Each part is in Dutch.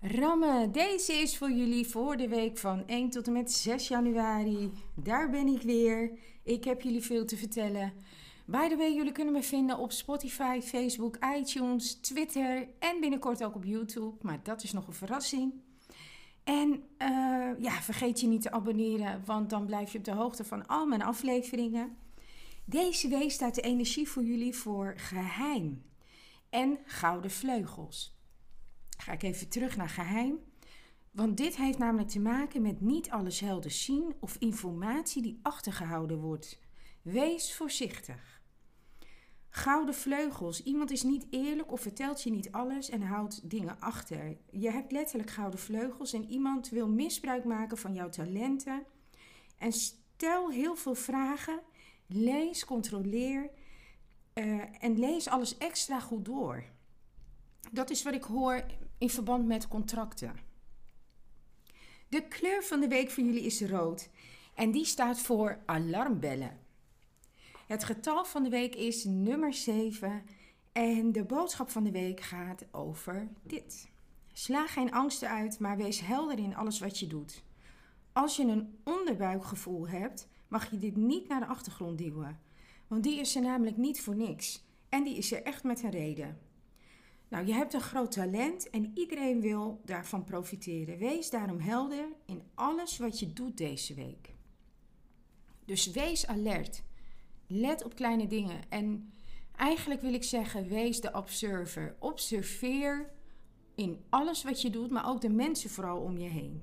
Ramme, deze is voor jullie voor de week van 1 tot en met 6 januari. Daar ben ik weer. Ik heb jullie veel te vertellen. By the way, jullie kunnen me vinden op Spotify, Facebook, iTunes, Twitter en binnenkort ook op YouTube. Maar dat is nog een verrassing. En uh, ja, vergeet je niet te abonneren, want dan blijf je op de hoogte van al mijn afleveringen. Deze week staat de energie voor jullie voor geheim en gouden vleugels. Ga ik even terug naar geheim. Want dit heeft namelijk te maken met niet alles helder zien of informatie die achtergehouden wordt. Wees voorzichtig. Gouden vleugels. Iemand is niet eerlijk of vertelt je niet alles en houdt dingen achter. Je hebt letterlijk gouden vleugels en iemand wil misbruik maken van jouw talenten. En stel heel veel vragen. Lees, controleer uh, en lees alles extra goed door. Dat is wat ik hoor in verband met contracten. De kleur van de week voor jullie is rood en die staat voor alarmbellen. Het getal van de week is nummer 7 en de boodschap van de week gaat over dit. Sla geen angsten uit, maar wees helder in alles wat je doet. Als je een onderbuikgevoel hebt, mag je dit niet naar de achtergrond duwen. Want die is er namelijk niet voor niks. En die is er echt met een reden. Nou, je hebt een groot talent en iedereen wil daarvan profiteren. Wees daarom helder in alles wat je doet deze week. Dus wees alert. Let op kleine dingen. En eigenlijk wil ik zeggen, wees de observer. Observeer in alles wat je doet, maar ook de mensen vooral om je heen.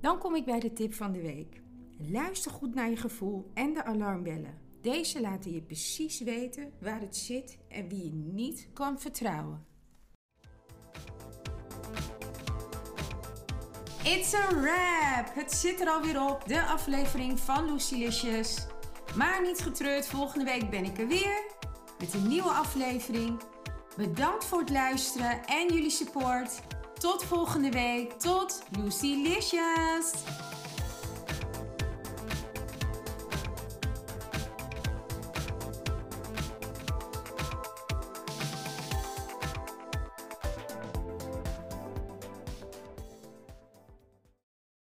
Dan kom ik bij de tip van de week. Luister goed naar je gevoel en de alarmbellen. Deze laten je precies weten waar het zit en wie je niet kan vertrouwen. It's a wrap! Het zit er alweer op, de aflevering van Lucilicious. Maar niet getreurd, volgende week ben ik er weer met een nieuwe aflevering. Bedankt voor het luisteren en jullie support. Tot volgende week. Tot Lucilicious!